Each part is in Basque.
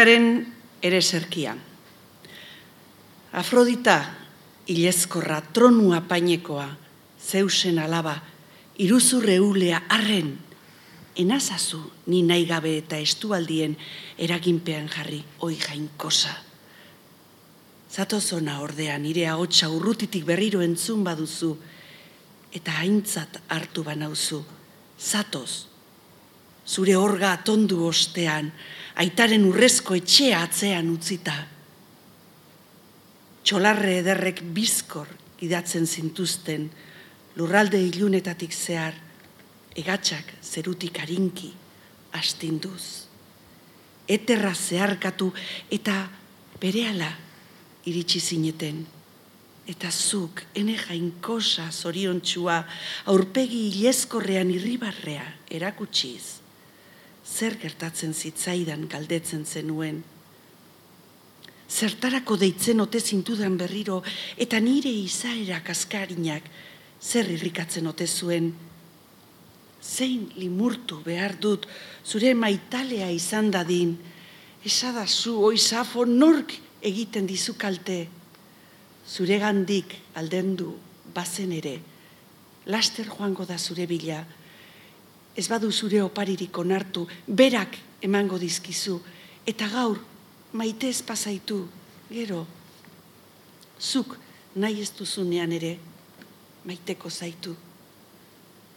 Afroditaren ere zerkia. Afrodita, ilezkorra, tronua painekoa, zeusen alaba, iruzurre ulea arren, enazazu ni nahi gabe eta estualdien eraginpean jarri oi jainkosa. Zatozona ordea nire ahotsa urrutitik berriro entzun baduzu, eta haintzat hartu banauzu, zatoz, zure orga atondu ostean, aitaren urrezko etxea atzean utzita. Txolarre ederrek bizkor idatzen zintuzten, lurralde ilunetatik zehar, egatxak zerutik harinki astinduz. Eterra zeharkatu eta berehala iritsi zineten. Eta zuk, ene jainkosa zoriontxua, aurpegi ileskorrean irribarrea erakutsiz zer gertatzen zitzaidan galdetzen zenuen. Zertarako deitzen ote zintudan berriro eta nire izaera kaskarinak zer irrikatzen ote zuen. Zein limurtu behar dut zure maitalea izan dadin, esadazu oizafo nork egiten dizu kalte. Zure gandik aldendu bazen ere, laster joango da zure bila, ez badu zure oparirik onartu, berak emango dizkizu, eta gaur maite ez pasaitu, gero, zuk nahi ez duzunean ere, maiteko zaitu.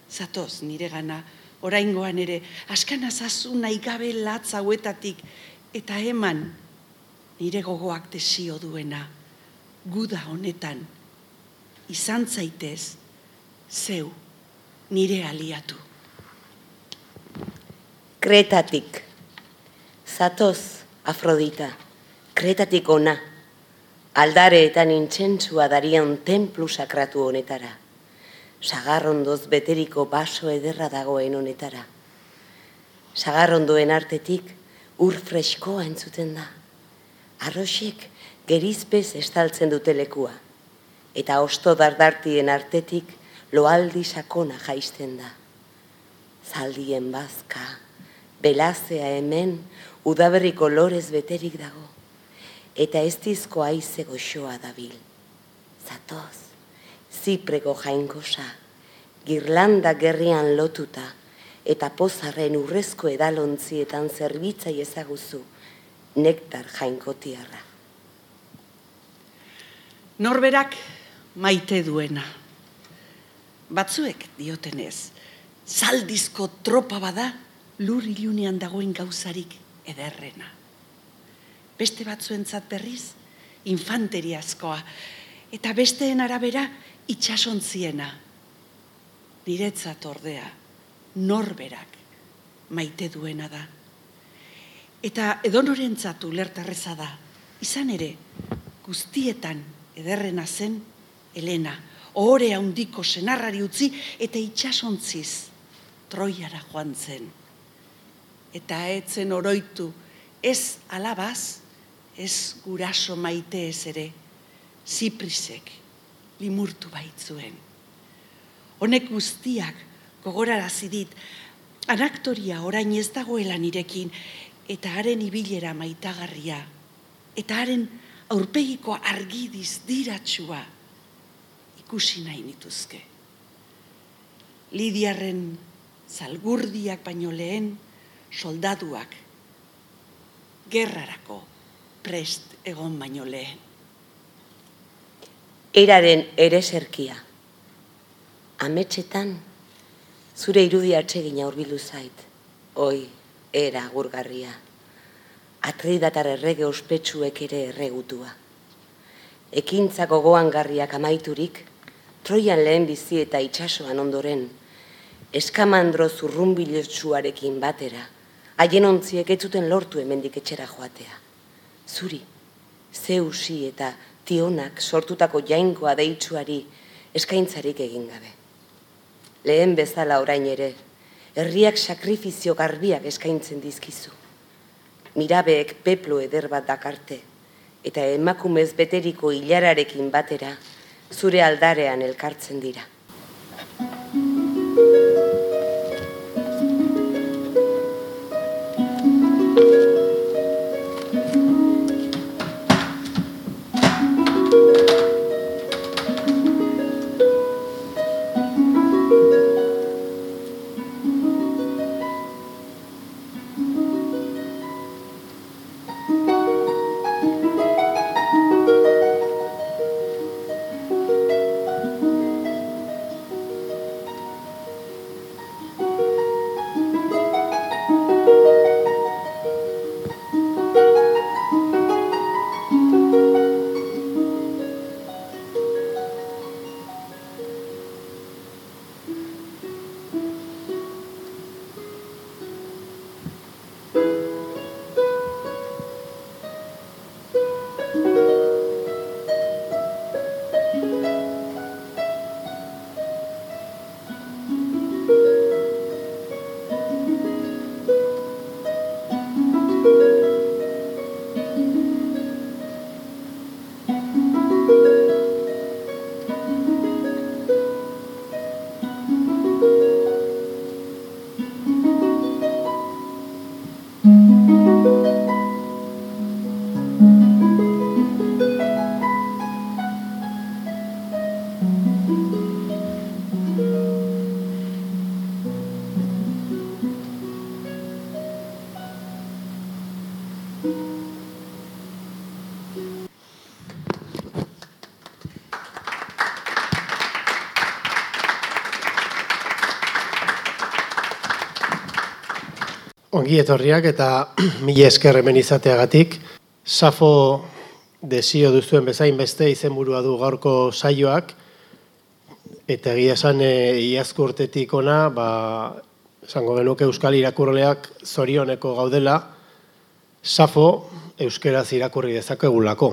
Zatoz nire gana, oraingoan ere, askan azazu nahi gabe latz hauetatik, eta eman nire gogoak desio duena, guda honetan, izan zaitez, zeu nire aliatu. Kretatik. Zatoz, Afrodita, kretatik ona. Aldareetan intsentsua darian templu sakratu honetara. Sagarrondoz beteriko baso ederra dagoen honetara. Sagarrondoen artetik ur freskoa entzuten da. Arroxik gerizpez estaltzen dute lekua. Eta osto dardartien artetik loaldi sakona jaisten da. Zaldien bazka, belazea hemen udaberriko lorez beterik dago, eta ez dizko aize goxoa dabil. Zatoz, zipreko jainkosa, girlanda gerrian lotuta, eta pozarren urrezko edalontzietan zerbitzai ezaguzu, nektar jainkotiarra. Norberak maite duena. Batzuek diotenez, zaldizko tropa bada, lur ilunean dagoen gauzarik ederrena. Beste batzuentzat berriz, infanteriazkoa, eta besteen arabera itxasontziena. Niretzat ordea, norberak maite duena da. Eta edonorentzat ulertarreza da, izan ere, guztietan ederrena zen Elena, ohore handiko senarrari utzi eta itxasontziz Troiara joan zen eta etzen oroitu, ez alabaz, ez guraso maite ez ere, ziprisek limurtu baitzuen. Honek guztiak gogorarazi dit, anaktoria orain ez dagoela nirekin, eta haren ibilera maitagarria, eta haren aurpegiko argidiz diratsua ikusi nahi nituzke. Lidiarren zalgurdiak baino lehen soldaduak gerrarako prest egon baino lehen. Eraren ere serkia. Ametxetan, zure irudi atsegina urbildu zait. Oi, era gurgarria. Atridatar errege ospetsuek ere erregutua. Ekintzako goan garriak amaiturik, Troian lehen bizi eta itsasoan ondoren, eskamandro zurrumbilotsuarekin batera, haien ontziek ez zuten lortu hemendik etxera joatea. Zuri, zeusi eta tionak sortutako jainkoa deitsuari eskaintzarik egin gabe. Lehen bezala orain ere, herriak sakrifizio garbiak eskaintzen dizkizu. Mirabeek peplo eder bat dakarte, eta emakumez beteriko hilararekin batera, zure aldarean elkartzen dira. Ongi etorriak eta mila esker hemen izateagatik. Safo desio duzuen bezain beste izenburua du gaurko saioak. Eta egia esan e, iazko urtetik ona, ba, esango genuke Euskal irakurleak zorioneko gaudela, Safo euskeraz irakurri dezakegulako.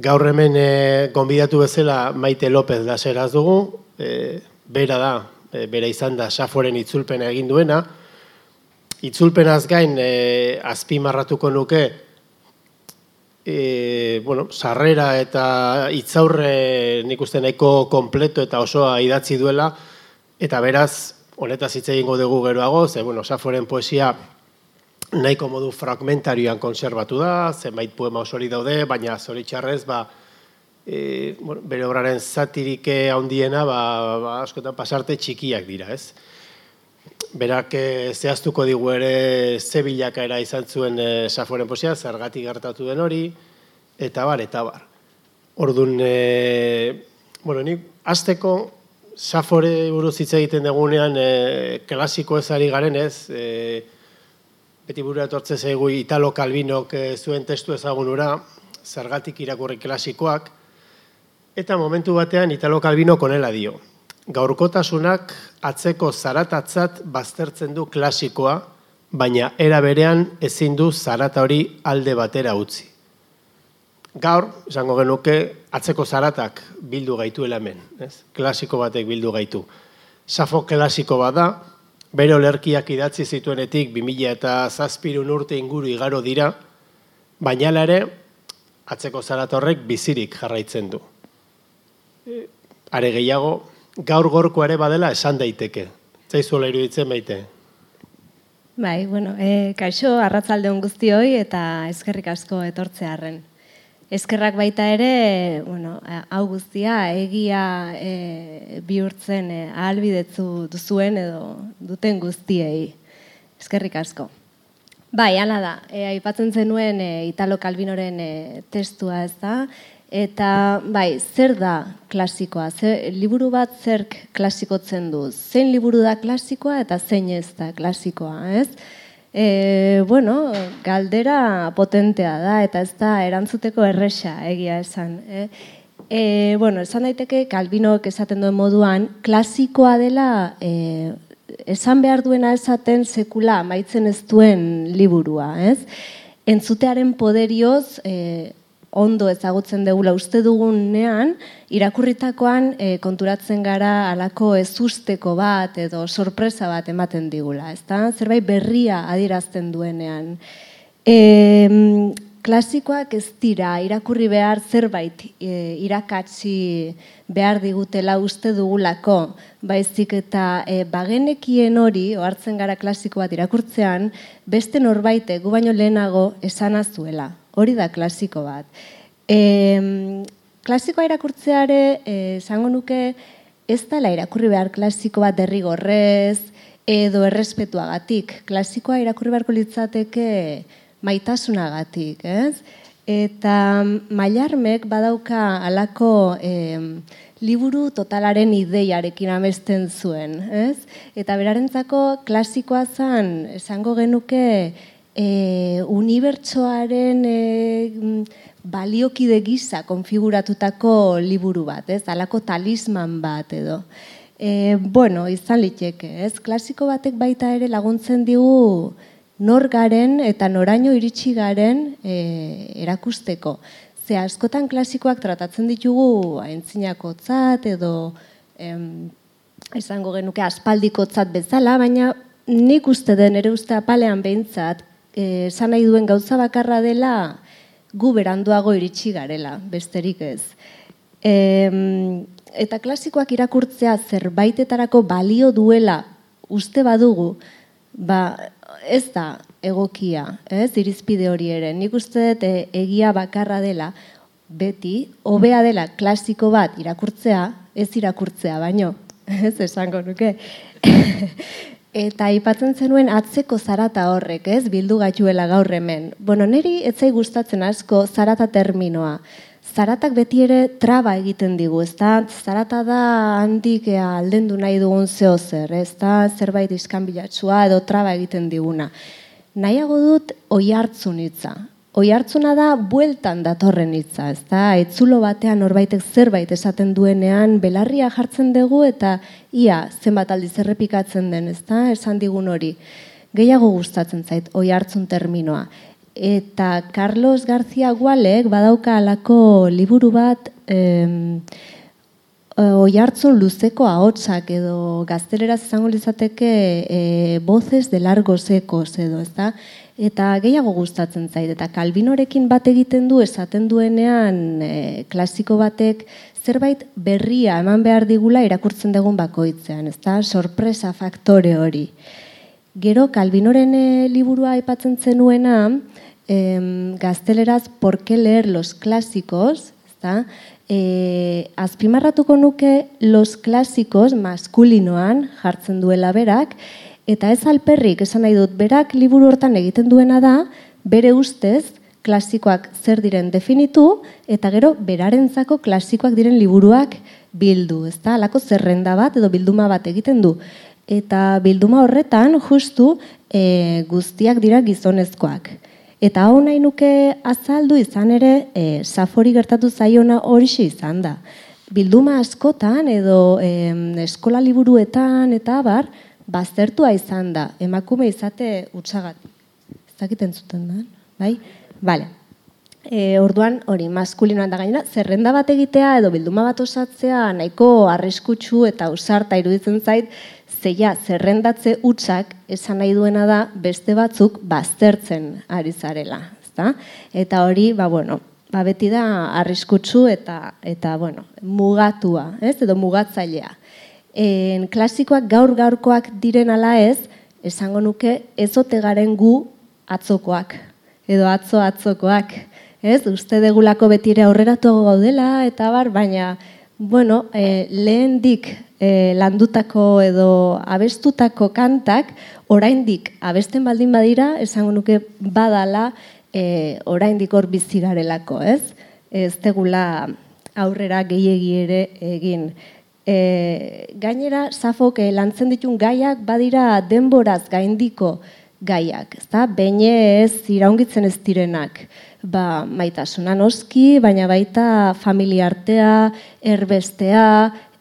Gaur hemen e, gonbidatu bezala Maite López da zeraz dugu, e, bera da, e, bera izan da Saforen itzulpena egin duena, itzulpenaz gain e, azpimarratuko nuke e, bueno, sarrera eta itzaurre nik uste nahiko kompleto eta osoa idatzi duela. Eta beraz honetaz hitz egingo dugu geroago ze bueno, Saforen poesia nahiko modu fragmentarioan konserbatu da, zenbait poema osori daude, baina zoritxarrez, ba, e, bueno, bere obraren zatirike handiena, ba, ba, askotan pasarte txikiak dira, ez? Berak eh, zehaztuko digu ere ze bilakaera izan zuen e, Saforen poesia, zergatik gertatu den hori, eta bar, eta bar. Orduan, e, bueno, ni azteko Safore buruz hitz egiten dugunean e, klasiko ezari garen ez, e, beti buru etortze zaigu Italo Calvinok e, zuen testu ezagunura, zergatik irakurri klasikoak, eta momentu batean Italo Calvino konela dio gaurkotasunak atzeko zaratatzat baztertzen du klasikoa, baina era berean ezin du zarata hori alde batera utzi. Gaur, esango genuke, atzeko zaratak bildu gaitu hemen, ez? klasiko batek bildu gaitu. Safo klasiko bada, bere olerkiak idatzi zituenetik 2000 eta zazpirun urte inguru igaro dira, baina ere, atzeko zarata horrek bizirik jarraitzen du. Are gehiago, gaur gorko ere badela esan daiteke. Zaizuela iruditzen baite. Bai, bueno, e, kaixo, arratzalde guztioi eta eskerrik asko etortzearren. Eskerrak baita ere, bueno, hau guztia egia e, bihurtzen e, ahalbidetzu duzuen edo duten guztiei. Eskerrik asko. Bai, hala da, e, aipatzen zenuen e, Italo Calvinoren e, testua ez da, eta bai, zer da klasikoa? Zer, liburu bat zer klasikotzen du? Zein liburu da klasikoa eta zein ez da klasikoa, ez? E, bueno, galdera potentea da, eta ez da erantzuteko erresa egia esan. E, e, bueno, esan daiteke, Kalbinok esaten duen moduan, klasikoa dela e, esan behar duena esaten sekula maitzen ez duen liburua, ez? Entzutearen poderioz, e, ondo ezagutzen degula uste dugunean, irakurritakoan e, konturatzen gara alako ezusteko bat edo sorpresa bat ematen digula, ezta? Zerbait berria adierazten duenean. E, klasikoak ez dira irakurri behar zerbait e, irakatsi behar digutela uste dugulako, baizik eta e, bagenekien hori, ohartzen gara klasiko bat irakurtzean, beste norbaitek gu baino lehenago esanazuela hori da klasiko bat. E, klasikoa irakurtzeare, eh, esango nuke, ez dela irakurri behar klasiko bat derrigorrez, edo errespetuagatik. Klasikoa irakurri beharko litzateke maitasunagatik, ez? Eta mailarmek badauka alako liburu totalaren ideiarekin amesten zuen, ez? Eta berarentzako klasikoa zan, esango genuke, e, unibertsoaren e, baliokide gisa konfiguratutako liburu bat, ez? Alako talisman bat edo. E, bueno, izan liteke, ez? Klasiko batek baita ere laguntzen digu nor garen eta noraino iritsi garen e, erakusteko. Ze askotan klasikoak tratatzen ditugu aintzinakotzat edo em, esango genuke aspaldikotzat bezala, baina nik uste den ere uste apalean behintzat esan nahi duen gauza bakarra dela gu beranduago iritsi garela, besterik ez. E, eta klasikoak irakurtzea zerbaitetarako balio duela uste badugu, ba, ez da egokia, ez, irizpide hori ere. Nik uste dut e, egia bakarra dela, beti, hobea dela klasiko bat irakurtzea, ez irakurtzea, baino, ez esango nuke. Eta aipatzen zenuen atzeko zarata horrek, ez, bildu gaituela gaur hemen. Bueno, niri etzai gustatzen asko zarata terminoa. Zaratak beti ere traba egiten digu, ez da? Zarata da handik aldendu nahi dugun zeo zer, ez da? Zerbait iskanbilatsua edo traba egiten diguna. Nahiago dut oi hartzun hitza. Oi hartzuna da bueltan datorren hitza, ez da? Etzulo batean norbaitek zerbait esaten duenean belarria jartzen dugu eta ia zenbat aldiz errepikatzen den, ez da? Esan digun hori. Gehiago gustatzen zait oi hartzun terminoa. Eta Carlos García Gualek badauka alako liburu bat em, oi hartzun luzeko ahotsak edo gazteleraz izango lizateke e, voces de largos ecos edo, ez da? Eta gehiago gustatzen zait, eta kalbinorekin bat egiten du, esaten duenean e, klasiko batek, zerbait berria eman behar digula irakurtzen dugun bakoitzean, ezta? Sorpresa faktore hori. Gero, kalbinoren e, liburua aipatzen zenuena, e, gazteleraz, porke leer los klasikos, ezta? E, azpimarratuko nuke los klasikos maskulinoan jartzen duela berak, Eta ez alperrik, esan nahi dut, berak liburu hortan egiten duena da, bere ustez, klasikoak zer diren definitu, eta gero berarentzako klasikoak diren liburuak bildu, ez da? Alako zerrenda bat edo bilduma bat egiten du. Eta bilduma horretan, justu, e, guztiak dira gizonezkoak. Eta hau nahi nuke azaldu izan ere, e, safori gertatu zaiona hori izan da. Bilduma askotan edo e, eskola liburuetan eta bar, baztertua izan da, emakume izate utxagat. Ez dakiten zuten da, bai? Bale. E, orduan, hori, maskulinoan da gainera, zerrenda bat egitea edo bilduma bat osatzea nahiko arriskutsu eta usarta iruditzen zait, zeia zerrendatze utxak esan nahi duena da beste batzuk baztertzen ari zarela. Ezta? Eta hori, ba, bueno, ba, beti da arriskutsu eta, eta bueno, mugatua, ez? edo mugatzailea. En, klasikoak gaur gaurkoak diren ala ez, esango nuke ezote garen gu atzokoak, edo atzo atzokoak. Ez, uste degulako betire aurreratuago gaudela, eta bar, baina, bueno, e, lehen dik e, landutako edo abestutako kantak, oraindik abesten baldin badira, esango nuke badala e, oraindik hor bizi garelako, ez? Ez tegula aurrera gehiegi ere egin. E, gainera, Safok e, lantzen ditun gaiak badira denboraz gaindiko gaiak, ezta? Beine ez iraungitzen ez direnak. Ba, maitasuna noski, baina baita familia artea, erbestea,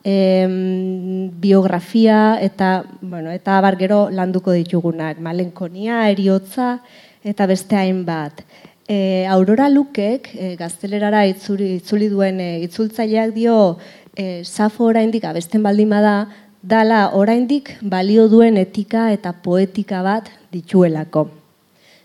em, biografia eta bueno, eta abar gero landuko ditugunak, malenkonia, eriotza eta beste hainbat. E, Aurora Lukek e, gaztelerara itzuli, itzuli duen e, itzultzaileak dio e, Safo oraindik abesten baldin bada dala oraindik balio duen etika eta poetika bat dituelako.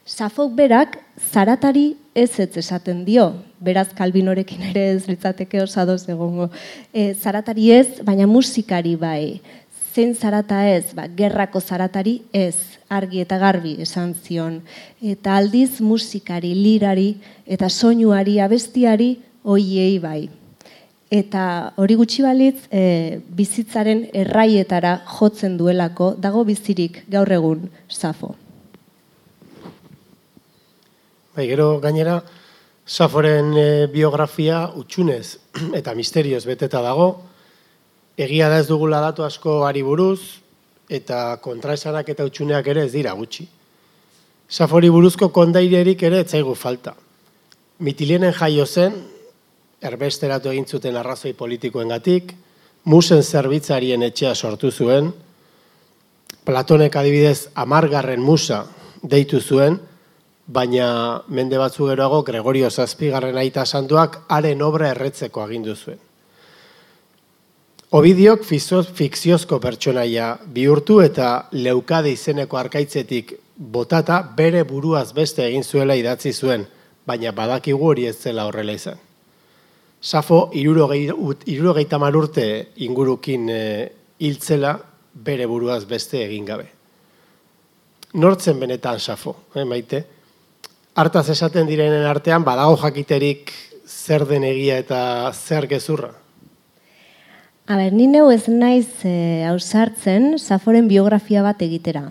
Safok berak zaratari ez ez esaten dio, beraz kalbinorekin ere ez litzateke osadoz egongo. E, zaratari ez, baina musikari bai. Zein zarata ez, ba, gerrako zaratari ez, argi eta garbi esan zion. Eta aldiz musikari, lirari eta soinuari, abestiari, oiei bai. Eta hori gutxi balitz, e, bizitzaren erraietara jotzen duelako, dago bizirik gaur egun, Safo. Bai, gero gainera, Saforen e, biografia utxunez eta misterioz beteta dago, egia da ez dugula datu asko ari buruz, eta kontraesanak eta utxuneak ere ez dira gutxi. Safori buruzko kondairerik ere etzaigu falta. Mitilenen jaio zen, erbesteratu egin zuten arrazoi politikoengatik, musen zerbitzarien etxea sortu zuen, Platonek adibidez amargarren musa deitu zuen, baina mende batzu geroago Gregorio Zazpigarren aita santuak haren obra erretzeko agindu zuen. Obidiok fikziozko pertsonaia bihurtu eta leukade izeneko arkaitzetik botata bere buruaz beste egin zuela idatzi zuen, baina badakigu hori ez zela horrela izan. Safo, irurogeita urte ingurukin e, hiltzela bere buruaz beste egin gabe. Nortzen benetan Safo, eh, maite? hartaz esaten direnen artean, badago jakiterik zer den egia eta zer gezurra? A ber, ni neu ez naiz e, ausartzen Saforen biografia bat egitera.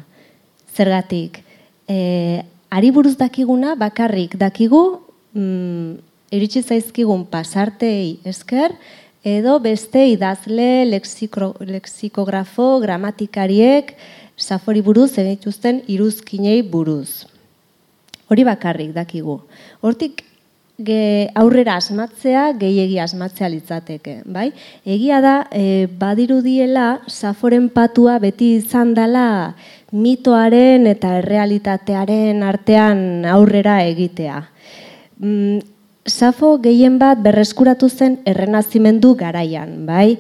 Zergatik, e, ari buruz dakiguna bakarrik dakigu mm, iritsi zaizkigun pasartei esker, edo beste idazle, lexiko, lexikografo, gramatikariek, Safori buruz egituzten iruzkinei buruz. Hori bakarrik dakigu. Hortik ge, aurrera asmatzea, gehiegi asmatzea litzateke, bai? Egia da, e, badirudiela, saforen patua beti izan dela mitoaren eta errealitatearen artean aurrera egitea. Mm, Safo gehien bat berreskuratu zen errenazimendu garaian, bai?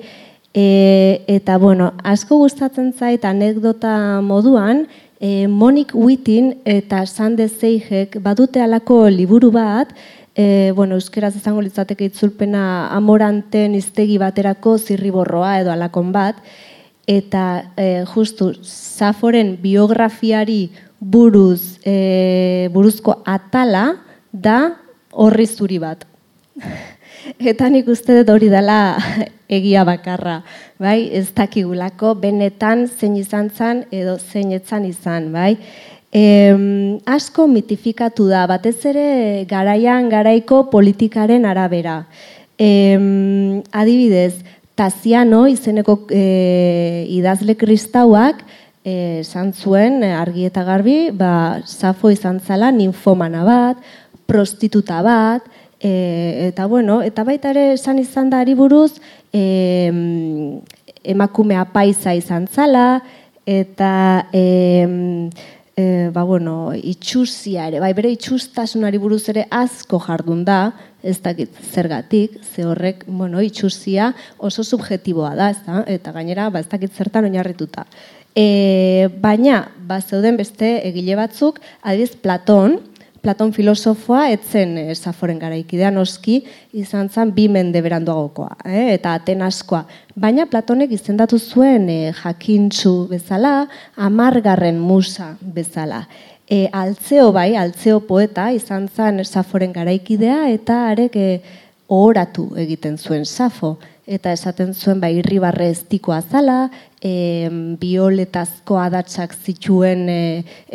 E, eta, bueno, asko gustatzen zait anekdota moduan, e, Monik Wittin eta Sande Zeihek badute alako liburu bat, e, bueno, euskeraz izango litzateke itzulpena amoranten iztegi baterako zirriborroa edo alakon bat, eta e, justu Saforen biografiari buruz, e, buruzko atala da horri zuri bat. Eta nik uste dut hori dela egia bakarra, bai? Ez dakigulako benetan zein izan zan edo zein etzan izan, bai? E, asko mitifikatu da, batez ere garaian garaiko politikaren arabera. E, adibidez, Taziano izeneko e, idazle kristauak e, zuen argi eta garbi, ba, Safo izan zala ninfomana bat, prostituta bat, E, eta bueno, eta baita ere esan izan da ari buruz, e, emakumea paisa izan zala, eta e, e, ba, bueno, itxuzia ere, bai bere itxustasunari buruz ere asko jardun da, ez dakit zergatik, ze horrek, bueno, itxuzia oso subjetiboa da, ez da? eta gainera, ba, ez dakit zertan oinarrituta. E, baina, ba, zeuden beste egile batzuk, adiz Platon, Platon filosofoa etzen e, Saforen garaikidea noski izan zen bi mende beranduagokoa, eh? eta Atenaskoa. Baina Platonek izendatu zuen e, jakintzu bezala, amargarren musa bezala. E, altzeo bai, altzeo poeta izan zen Saforen garaikidea eta arek e, ohoratu egiten zuen Safo eta esaten zuen bai irribarre estikoa zala, e, bioletazko adatsak zituen e,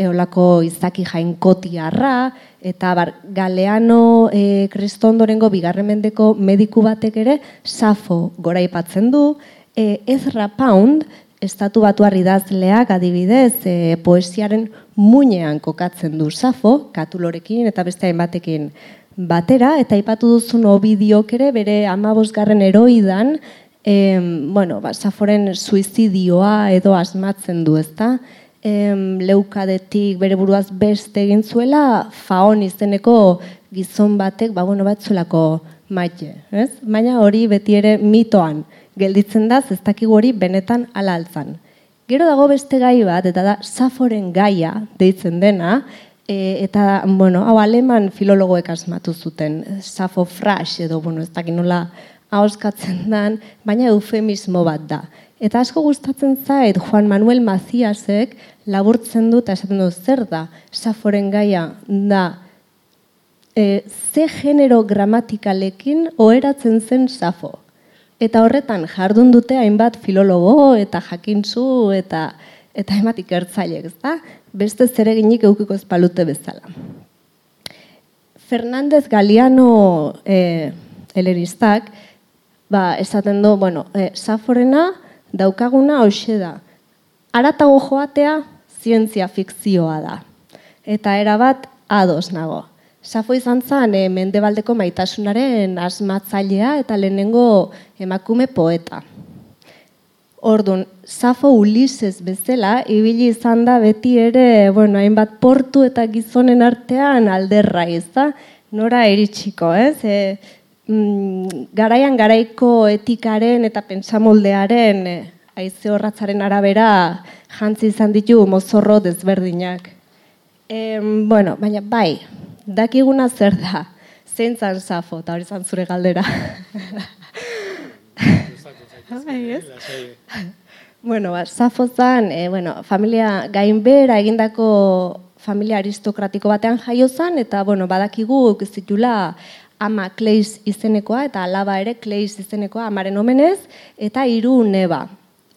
eolako izaki jainkotiarra, eta bar, galeano e, kristondorengo bigarren mendeko mediku batek ere safo gora ipatzen du, e, Ezra Pound, estatu batu idazleak adibidez e, poesiaren muinean kokatzen du safo, katulorekin eta beste batekin batera, eta ipatu duzun obidiok ere bere amabosgarren eroidan, e, bueno, ba, zaforen suizidioa edo asmatzen du, ezta? E, leukadetik bere buruaz beste egin zuela, faon izeneko gizon batek, ba, bueno, batzuelako maite, ez? Baina hori beti ere mitoan gelditzen da, ez dakigu hori benetan alaltzan. Gero dago beste gai bat, eta da, zaforen gaia deitzen dena, E, eta, bueno, hau aleman filologoek asmatu zuten, Safo Frash edo, bueno, ez dakit nola ahoskatzen dan, baina eufemismo bat da. Eta asko gustatzen zait Juan Manuel Maciasek laburtzen du eta esaten du zer da Saforen gaia da e, ze genero gramatikalekin oheratzen zen Safo. Eta horretan jardun dute hainbat filologo eta jakintzu eta eta hainbat ikertzaileek, ezta? beste zereginik eukiko espalute bezala. Fernandez Galiano e, eleristak, ba, esaten du, bueno, e, saforena daukaguna hoxe da. Aratago joatea, zientzia fikzioa da. Eta erabat ados nago. Safo izan zen e, mendebaldeko maitasunaren asmatzailea eta lehenengo emakume poeta. Ordun, Safo Ulises bezala ibili izan da beti ere, bueno, hainbat portu eta gizonen artean alderra, ezta? Nora iritsiko, ez? E, mm, garaian garaiko etikaren eta pentsamoldearen e, aize horratzaren arabera jantzi izan ditu mozorro desberdinak. E, bueno, baina bai, dakiguna zer da, zeintzan Safo, eta hori zan zure galdera. Bai, bueno, ba, zafozan, e, bueno, familia gainbera egindako familia aristokratiko batean jaio zen, eta, bueno, badakigu zitula ama Kleis izenekoa, eta alaba ere Kleis izenekoa amaren omenez, eta hiru neba.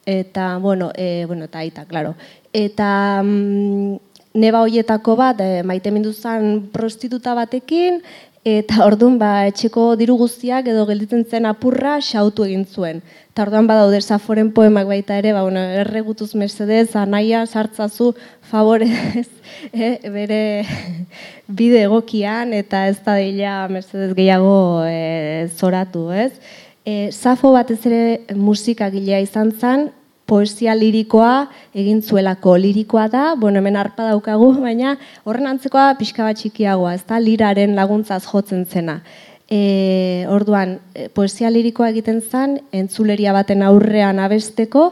Eta, bueno, e, bueno, eta aita, klaro. Eta mm, neba hoietako bat, e, maite zen prostituta batekin, eta orduan ba, etxeko diru guztiak edo gelditzen zen apurra xautu egin zuen. Eta orduan badaude Saforen poemak baita ere, ba, bueno, erregutuz mesedez, anaia, sartzazu, favorez, eh, bere bide egokian, eta ez da dila mesedez gehiago eh, zoratu, ez? E, Safo batez ere musikagilea izan zen, poesia lirikoa egin zuelako. Lirikoa da, bueno, hemen arpa daukagu, baina horren antzekoa pixka bat txikiagoa, ez da, liraren laguntzaz jotzen zena. E, orduan, e, poesia lirikoa egiten zen, entzuleria baten aurrean abesteko,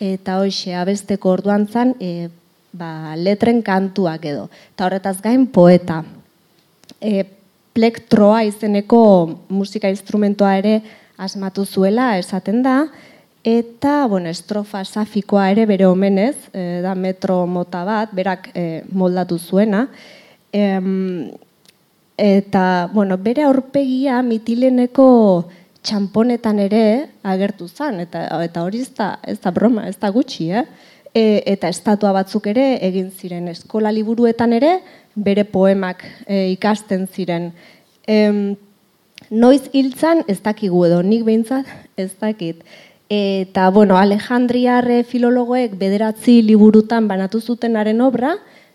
eta hoxe, abesteko orduan zen, e, ba, letren kantuak edo. Eta horretaz gain, poeta. E, plektroa izeneko musika instrumentoa ere asmatu zuela, esaten da, Eta, bueno, estrofa safikoa ere bere omenez, e, da metro mota bat, berak e, moldatu zuena. E, eta, bueno, bere aurpegia mitileneko txamponetan ere agertu zen, eta, eta hori ez da, ez da broma, ez da gutxi, eh? E, eta estatua batzuk ere egin ziren eskola liburuetan ere bere poemak e, ikasten ziren. E, noiz hiltzan ez dakigu edo, nik behintzat ez dakit. Eta, bueno, Alejandriarre filologoek bederatzi liburutan banatu zutenaren obra,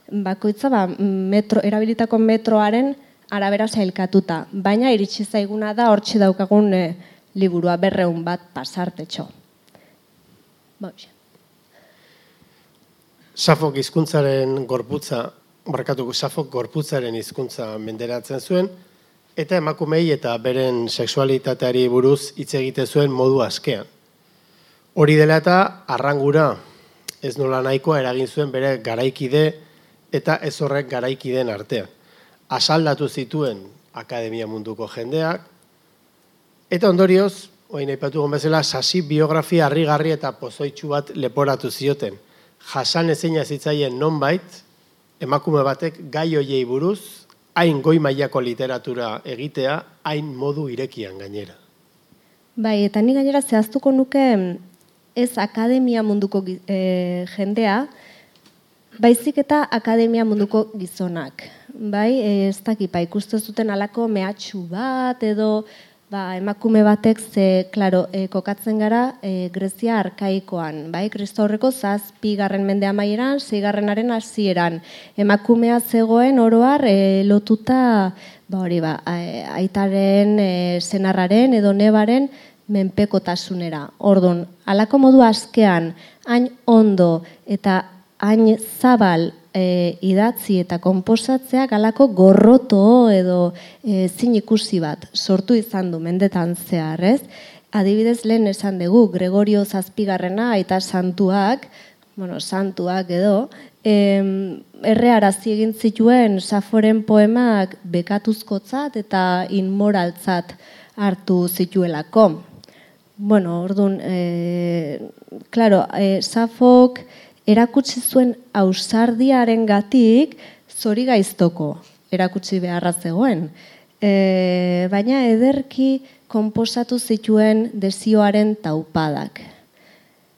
bakoitza ba, metro, erabilitako metroaren arabera zailkatuta. Baina iritsi zaiguna da hortxe daukagun e, liburua berreun bat pasartetxo. Ba, Safok hizkuntzaren gorputza, barkatuko Safok gorputzaren hizkuntza menderatzen zuen, eta emakumei eta beren sexualitateari buruz hitz egite zuen modu askean. Hori dela eta arrangura ez nola nahikoa eragin zuen bere garaikide eta ez horrek garaikideen artean. asaldatu zituen akademia munduko jendeak, eta ondorioz, oin aipatu bezala, sasi biografia harrigarri eta pozoitsu bat leporatu zioten. Jasan ezina zitzaien nonbait, emakume batek gai hoiei buruz, hain goi mailako literatura egitea, hain modu irekian gainera. Bai, eta ni gainera zehaztuko nuke ez akademia munduko e, jendea, baizik eta akademia munduko gizonak. Bai, e, ez dakipa, ba, ikusten zuten alako mehatxu bat edo ba, emakume batek ze, klaro, e, kokatzen gara e, Grezia arkaikoan, bai, Kristo horreko zazpi garren mende amaieran, zeigarrenaren hasieran. Emakumea zegoen oroar e, lotuta, ba hori ba, aitaren, e, senarraren edo nebaren, menpekotasunera. Ordun, alako modu askean, hain ondo eta hain zabal e, idatzi eta konposatzeak alako gorroto edo e, zin ikusi bat sortu izan du mendetan zehar, ez? Adibidez lehen esan dugu, Gregorio Zazpigarrena eta santuak, bueno, santuak edo, em, erre arazi egin zituen Saforen poemak bekatuzkotzat eta inmoraltzat hartu zituelako. Bueno, orduan, e, claro, e, Safok erakutsi zuen ausardiaren gatik zori gaiztoko erakutsi beharra zegoen. E, baina ederki konposatu zituen desioaren taupadak.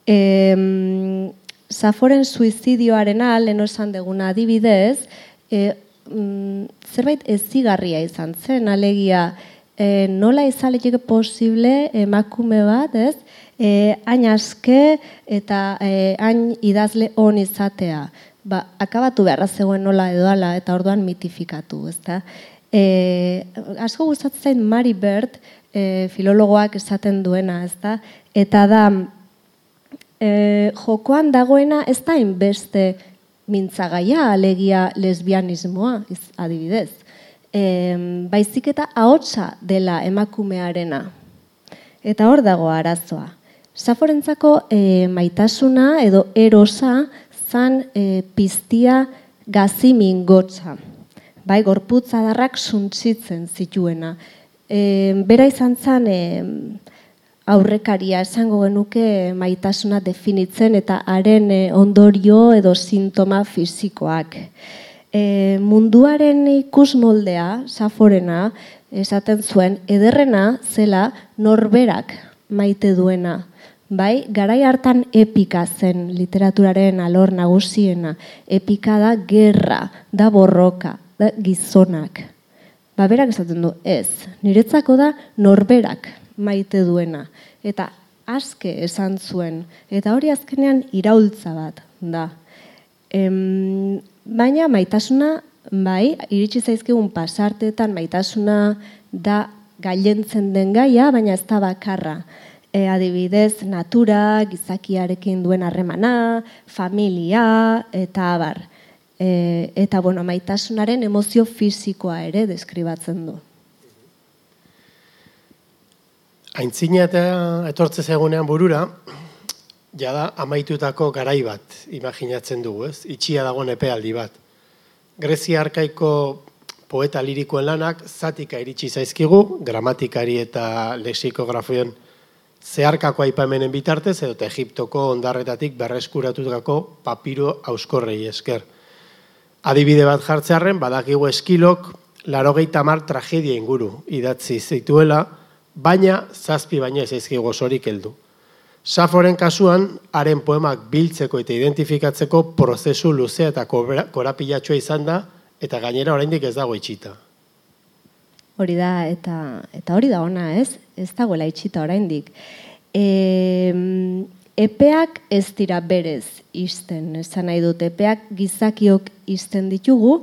E, Saforen suizidioaren lehen esan deguna adibidez, e, mm, zerbait ezigarria izan zen, alegia, e, nola izaletike posible emakume bat, ez? E, hain aske eta e, hain idazle on izatea. Ba, akabatu beharra zegoen nola edo ala eta orduan mitifikatu, ezta? E, asko gustatzen Mari Bird, e, filologoak esaten duena, ezta? Eta da, e, jokoan dagoena ez da inbeste mintzagaia alegia lesbianismoa, adibidez e, baizik eta ahotsa dela emakumearena. Eta hor dago arazoa. Saforentzako e, maitasuna edo erosa zan e, piztia gazimin gotza. Bai, gorputza darrak suntzitzen zituena. E, bera izan zan e, aurrekaria esango genuke maitasuna definitzen eta haren ondorio edo sintoma fisikoak e, munduaren ikus moldea, saforena, esaten zuen, ederrena zela norberak maite duena. Bai, garai hartan epika zen literaturaren alor nagusiena. Epika da gerra, da borroka, da gizonak. Ba, berak esaten du, ez, niretzako da norberak maite duena. Eta aske esan zuen, eta hori azkenean iraultza bat da. Em, Baina maitasuna, bai, iritsi zaizkigun pasartetan maitasuna da gailentzen den gaia, baina ez da bakarra. E, adibidez, natura, gizakiarekin duen harremana, familia, eta abar. E, eta, bueno, maitasunaren emozio fisikoa ere deskribatzen du. Aintzina eta etortze zegoenean burura, jada amaitutako garai bat imaginatzen dugu, ez? Itxia dagoen epealdi bat. Grezia arkaiko poeta lirikoen lanak zatika iritsi zaizkigu, gramatikari eta lexikografioen zeharkako aipamenen bitartez, edo Egiptoko ondarretatik berreskuratutako papiro auskorrei esker. Adibide bat jartzearen, badakigu eskilok, larogeita mar tragedia inguru idatzi zituela, baina zazpi baina ez ezkigu osorik heldu. Saforen kasuan, haren poemak biltzeko eta identifikatzeko prozesu luzea eta korapilatxoa izan da, eta gainera oraindik ez dago itxita. Hori da, eta, eta hori da ona, ez? Ez dagoela itxita oraindik. E, epeak ez dira berez izten, esan nahi dut, epeak gizakiok izten ditugu,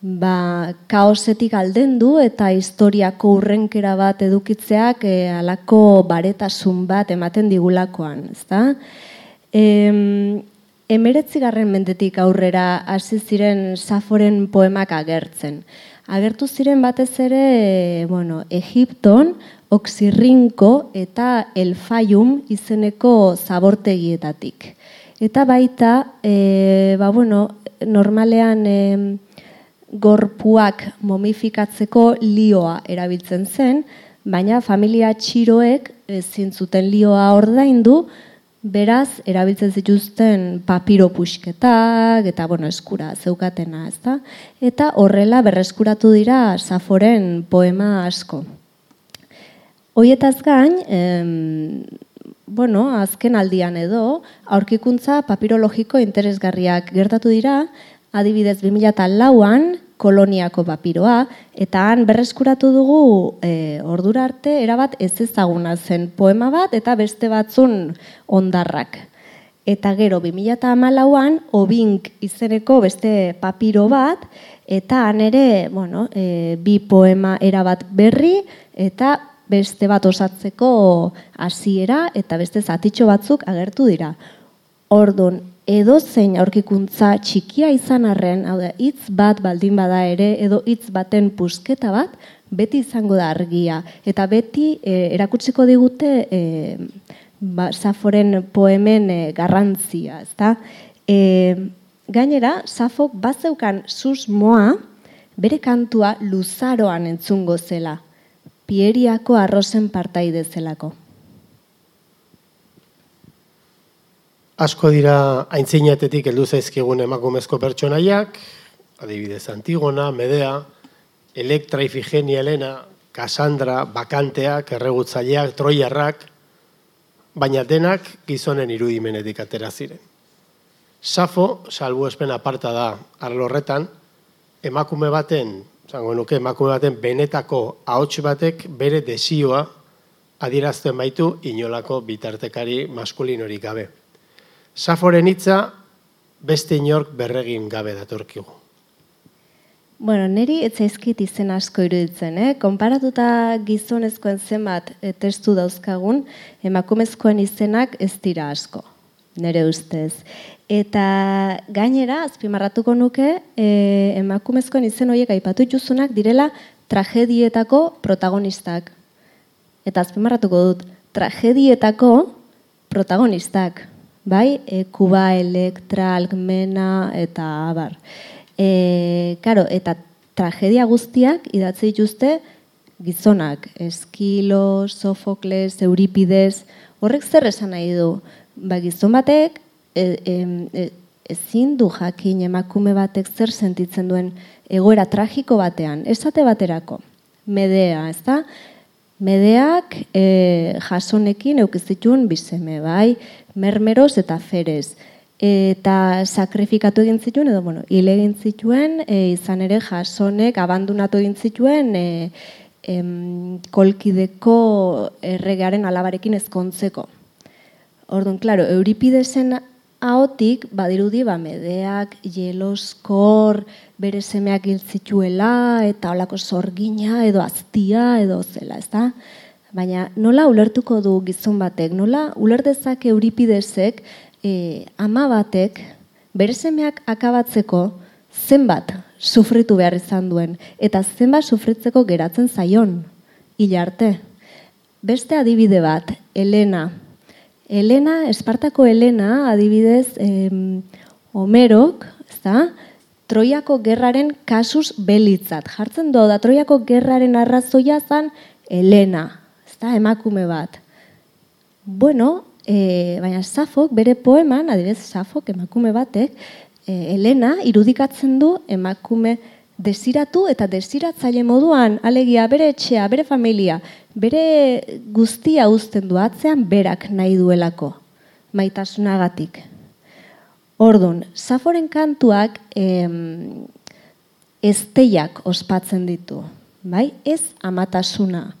ba, kaosetik alden du eta historiako urrenkera bat edukitzeak e, eh, alako baretasun bat ematen digulakoan, ezta? Em, emeretzi garren mendetik aurrera hasi ziren Saforen poemak agertzen. Agertu ziren batez ere, bueno, Egipton, Oxirrinko eta Elfaium izeneko zabortegietatik. Eta baita, e, ba, bueno, normalean... E, gorpuak momifikatzeko lioa erabiltzen zen, baina familia txiroek ezin zuten lioa ordaindu, beraz erabiltzen zituzten papiro puxketak eta bueno, eskura zeukatena, ezta? Eta horrela berreskuratu dira Saforen poema asko. Hoietaz gain, em, bueno, azken aldian edo, aurkikuntza papirologiko interesgarriak gertatu dira, adibidez 2004an koloniako papiroa, eta han berreskuratu dugu e, ordura arte erabat ez ezaguna zen poema bat eta beste batzun ondarrak. Eta gero 2008an obink izeneko beste papiro bat, eta han ere bueno, e, bi poema erabat berri eta beste bat osatzeko hasiera eta beste zatitxo batzuk agertu dira. Ordun, edo zein aurkikuntza txikia izan arren, hau da, hitz bat baldin bada ere, edo hitz baten pusketa bat, beti izango da argia. Eta beti e, erakutsiko digute e, ba, Saforen poemen e, garrantzia, ezta? E, gainera, Safok bazeukan susmoa bere kantua luzaroan entzungo zela, pieriako arrozen partaide zelako. Asko dira aintzinatetik heldu zaizkigun emakumezko pertsonaiak, adibidez Antigona, Medea, Elektra, Ifigenia, Elena, Cassandra, Bakanteak, Erregutzaileak, Troiarrak, baina denak gizonen irudimenetik atera ziren. Safo, salbu espen aparta da arlorretan, emakume baten, zango nuke, emakume baten benetako ahots batek bere desioa adierazten baitu inolako bitartekari maskulinorik gabe. Saforen hitza beste inork berregin gabe datorkigu. Bueno, neri ez zaizkit izen asko iruditzen, eh? Konparatuta gizonezkoen zenbat e, testu dauzkagun, emakumezkoen izenak ez dira asko, nere ustez. Eta gainera, azpimarratuko nuke, e, emakumezkoen izen horiek aipatu juzunak direla tragedietako protagonistak. Eta azpimarratuko dut, tragedietako protagonistak bai, e, Kuba, Elektra, Algmena eta abar. E, karo, eta tragedia guztiak idatzi dituzte gizonak, Eskilo, Sofokles, Euripides, horrek zer esan nahi du? Ba, gizon batek, e, e, ezin du jakin emakume batek zer sentitzen duen egoera tragiko batean, esate baterako, medea, ez da? Medeak e, jasonekin eukizitun bizeme, bai, mermeroz eta ferez. Eta sakrifikatu egin zituen, edo, bueno, hile egin zituen, e, izan ere jasonek abandonatu egin zituen e, em, kolkideko erregearen alabarekin ezkontzeko. Orduan, klaro, Euripidesen ahotik badirudi ba medeak jeloskor bere semeak hil zituela eta holako sorgina edo aztia edo zela, ezta? Baina nola ulertuko du gizon batek, nola ulertezak Euripidesek e, ama batek bere semeak akabatzeko zenbat sufritu behar izan duen eta zenbat sufritzeko geratzen zaion hil arte. Beste adibide bat, Elena. Elena, Espartako Elena, adibidez, em, Homerok, ezta? Troiako gerraren kasus belitzat. Jartzen do da Troiako gerraren arrazoia zan Elena ezta emakume bat. Bueno, e, baina Safok bere poeman, adibidez Safok emakume batek, e, Elena irudikatzen du emakume desiratu eta desiratzaile moduan, alegia bere etxea, bere familia, bere guztia uzten du atzean berak nahi duelako, maitasunagatik. Ordun, Saforen kantuak em, esteiak ospatzen ditu, bai? Ez amatasuna,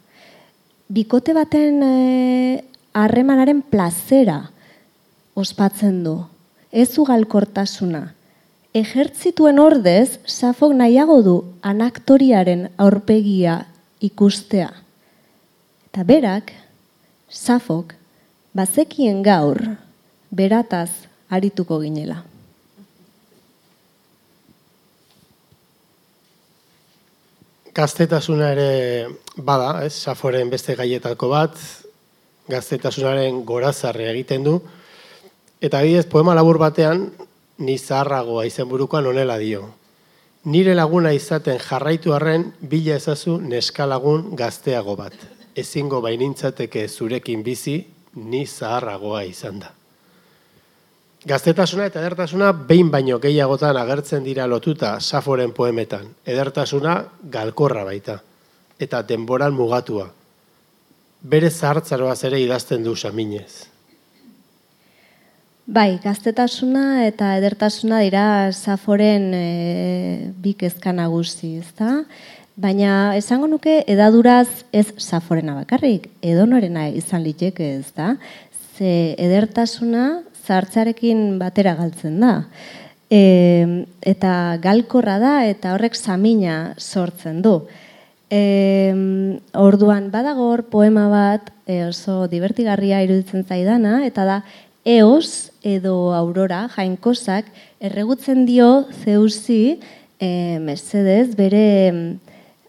bikote baten eh, harremanaren plazera ospatzen du. Ez ugalkortasuna. Ejertzituen ordez, Safok nahiago du anaktoriaren aurpegia ikustea. Eta berak, Safok, bazekien gaur, berataz arituko ginela. Gaztetasuna ere bada, ez, Saforen beste gaietako bat, gaztetasunaren gorazarre egiten du, eta bidez, poema labur batean, ni zaharragoa izenburukoan onela dio. nire laguna izaten jarraitu arren bila ezazu neskalagun gazteago bat. Ezingo bainintzateke zurekin bizi, ni zaharragoa izan da. Gaztetasuna eta edertasuna behin baino gehiagotan agertzen dira lotuta Saforen poemetan. Edertasuna galkorra baita eta denboran mugatua. Bere zahartzaroaz ere idazten du saminez. Bai, gaztetasuna eta edertasuna dira Saforen e, bi kezka nagusi, ezta? Baina esango nuke edaduraz ez Saforena bakarrik, edonorena izan liteke, ezta? Ze edertasuna zartzarekin batera galtzen da. E, eta galkorra da eta horrek samina sortzen du. E, orduan badagor poema bat e, oso divertigarria iruditzen zaidana eta da Eos edo Aurora jainkosak erregutzen dio Zeusi e, Mercedes bere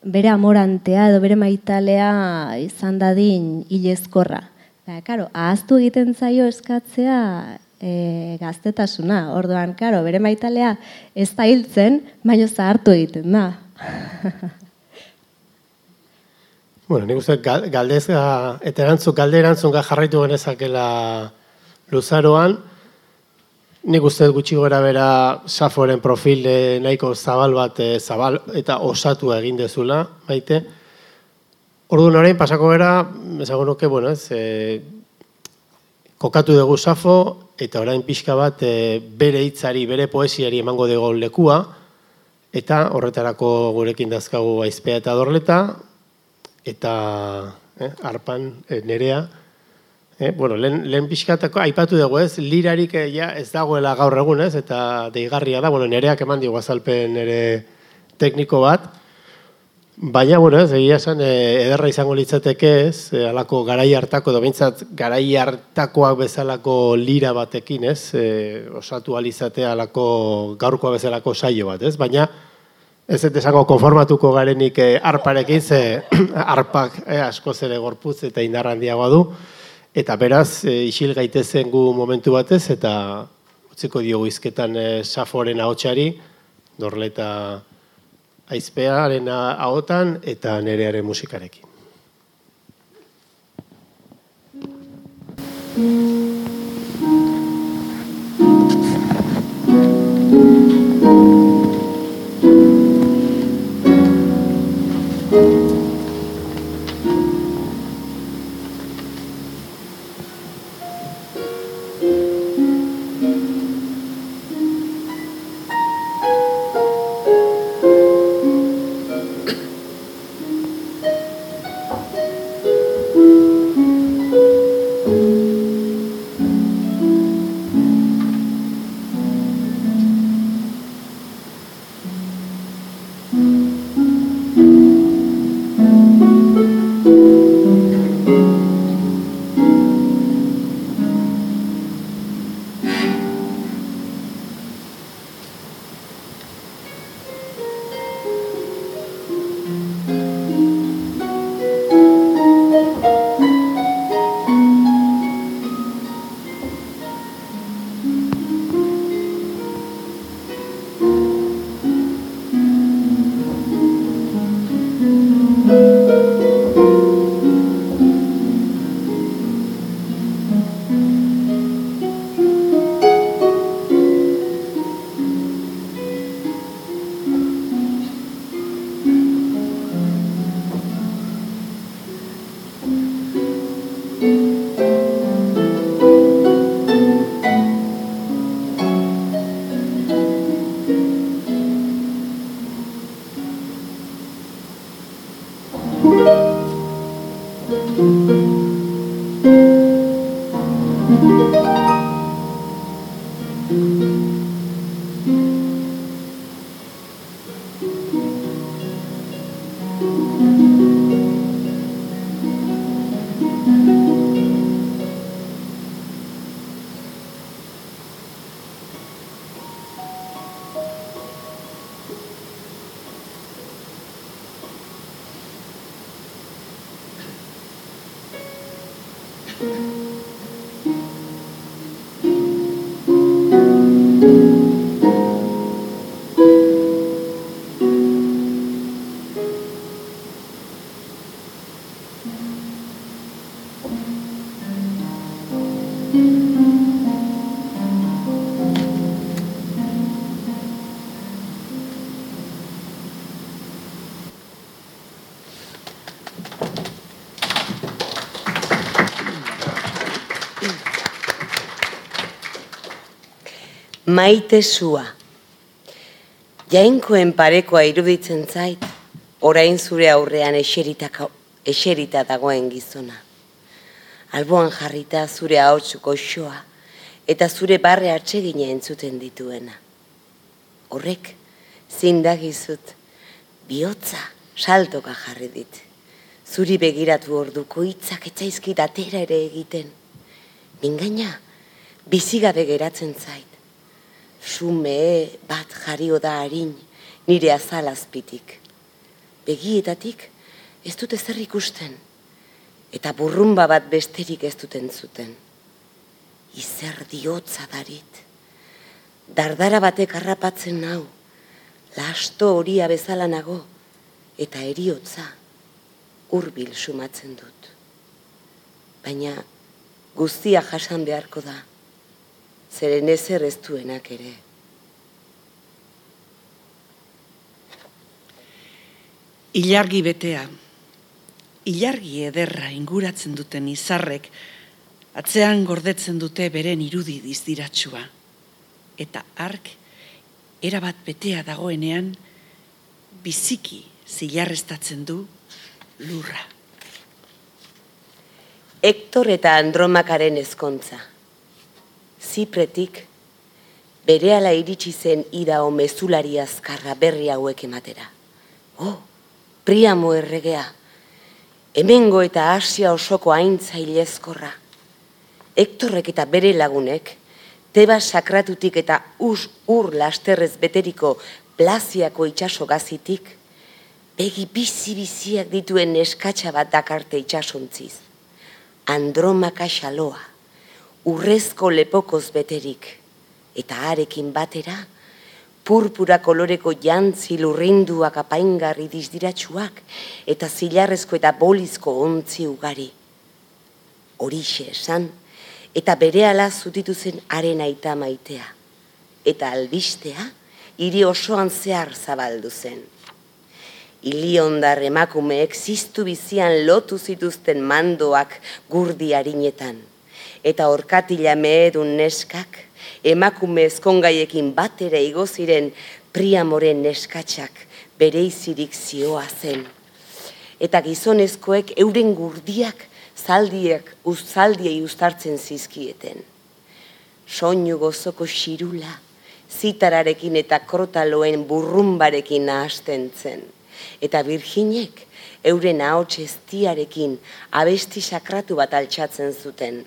bere amorantea edo bere maitalea izan dadin hilezkorra. Ba, karo, ahaztu egiten zaio eskatzea e, gaztetasuna. Orduan, karo, bere maitalea ez da hiltzen, baina zahartu egiten da. bueno, nik uste galdezga, eta erantzun, galde erantzun jarraitu genezakela luzaroan, nik uste gutxi gora bera Saforen profil nahiko zabal bat e, zabal eta osatu egin dezula, baite. Orduan orain pasako gara, ezagun nuke, bueno, ez, e, kokatu dugu Safo, eta orain pixka bat e, bere hitzari, bere poesiari emango dugu lekua, eta horretarako gurekin dazkagu aizpea eta dorleta, eta eh, arpan e, nerea. Eh, bueno, lehen, lehen pixkatako aipatu dugu ez, lirarik ja, ez dagoela gaur egun ez, eta deigarria da, bueno, nereak eman diogu azalpen nere tekniko bat, Baina, bueno, ez, egia esan, e, ederra izango litzateke ez, e, alako garai hartako, dobintzat, garai hartakoak bezalako lira batekin, ez, e, osatu alizatea alako gaurkoa bezalako saio bat, ez, baina, ez ez esango konformatuko garenik e, arparekin, ze arpak e, asko zere gorpuz eta indarrandiagoa du, eta beraz, e, isil gaitezen gu momentu batez, eta utziko diogu izketan e, saforen ahotsari, dorleta aizpearen ahotan eta nerearen musikarekin. Maite sua. Jainkoen parekoa iruditzen zait, orain zure aurrean eseritaka, eserita dagoen gizona. Alboan jarrita zure ahotsuko xoa eta zure barre atsegina entzuten dituena. Horrek, zindagizut, bihotza saltoka jarri dit. Zuri begiratu orduko hitzak etzaizkit atera ere egiten. Mingaina, bizigabe geratzen zait. Sume bat jario da harin, nire azalazpitik. Begietatik ez dute zer ikusten, eta burrumba bat besterik ez duten zuten. Izer diotza darit. Dardara batek harrapatzen nau, lasto horia bezala nago, eta eriotza hurbil sumatzen dut. Baina guztia jasan beharko da, zeren ezer ez duenak ere. Ilargi betea, ilargi ederra inguratzen duten izarrek, atzean gordetzen dute beren irudi dizdiratsua. Eta ark, erabat betea dagoenean, biziki zilarrestatzen du lurra. Hektor eta Andromakaren ezkontza zipretik, bere ala iritsi zen ida o azkarra berri hauek ematera. Oh, priamo erregea, hemengo eta asia osoko aintzailezkorra. Hektorrek eta bere lagunek, teba sakratutik eta us ur lasterrez beteriko plaziako itxaso gazitik, begi bizi-biziak dituen eskatsa bat dakarte itxasontziz. Andromaka xaloa, urrezko lepokoz beterik, eta arekin batera, purpura koloreko jantzi lurrinduak apaingarri dizdiratsuak, eta zilarrezko eta bolizko ontzi ugari. Horixe esan, eta bere ala zutitu zen haren aita maitea, eta albistea, hiri osoan zehar zabaldu zen. Iliondar emakumeek ziztu bizian lotu zituzten mandoak gurdi harinetan, eta orkatila mehedun neskak, emakume ezkongaiekin batera igo ziren priamoren neskatsak bere izirik zioa zen. Eta gizonezkoek euren gurdiak zaldiek uzaldiei ustartzen zizkieten. Soinu gozoko xirula, zitararekin eta krotaloen burrumbarekin nahasten zen. Eta virginek euren ahots eztiarekin abesti sakratu bat altxatzen zuten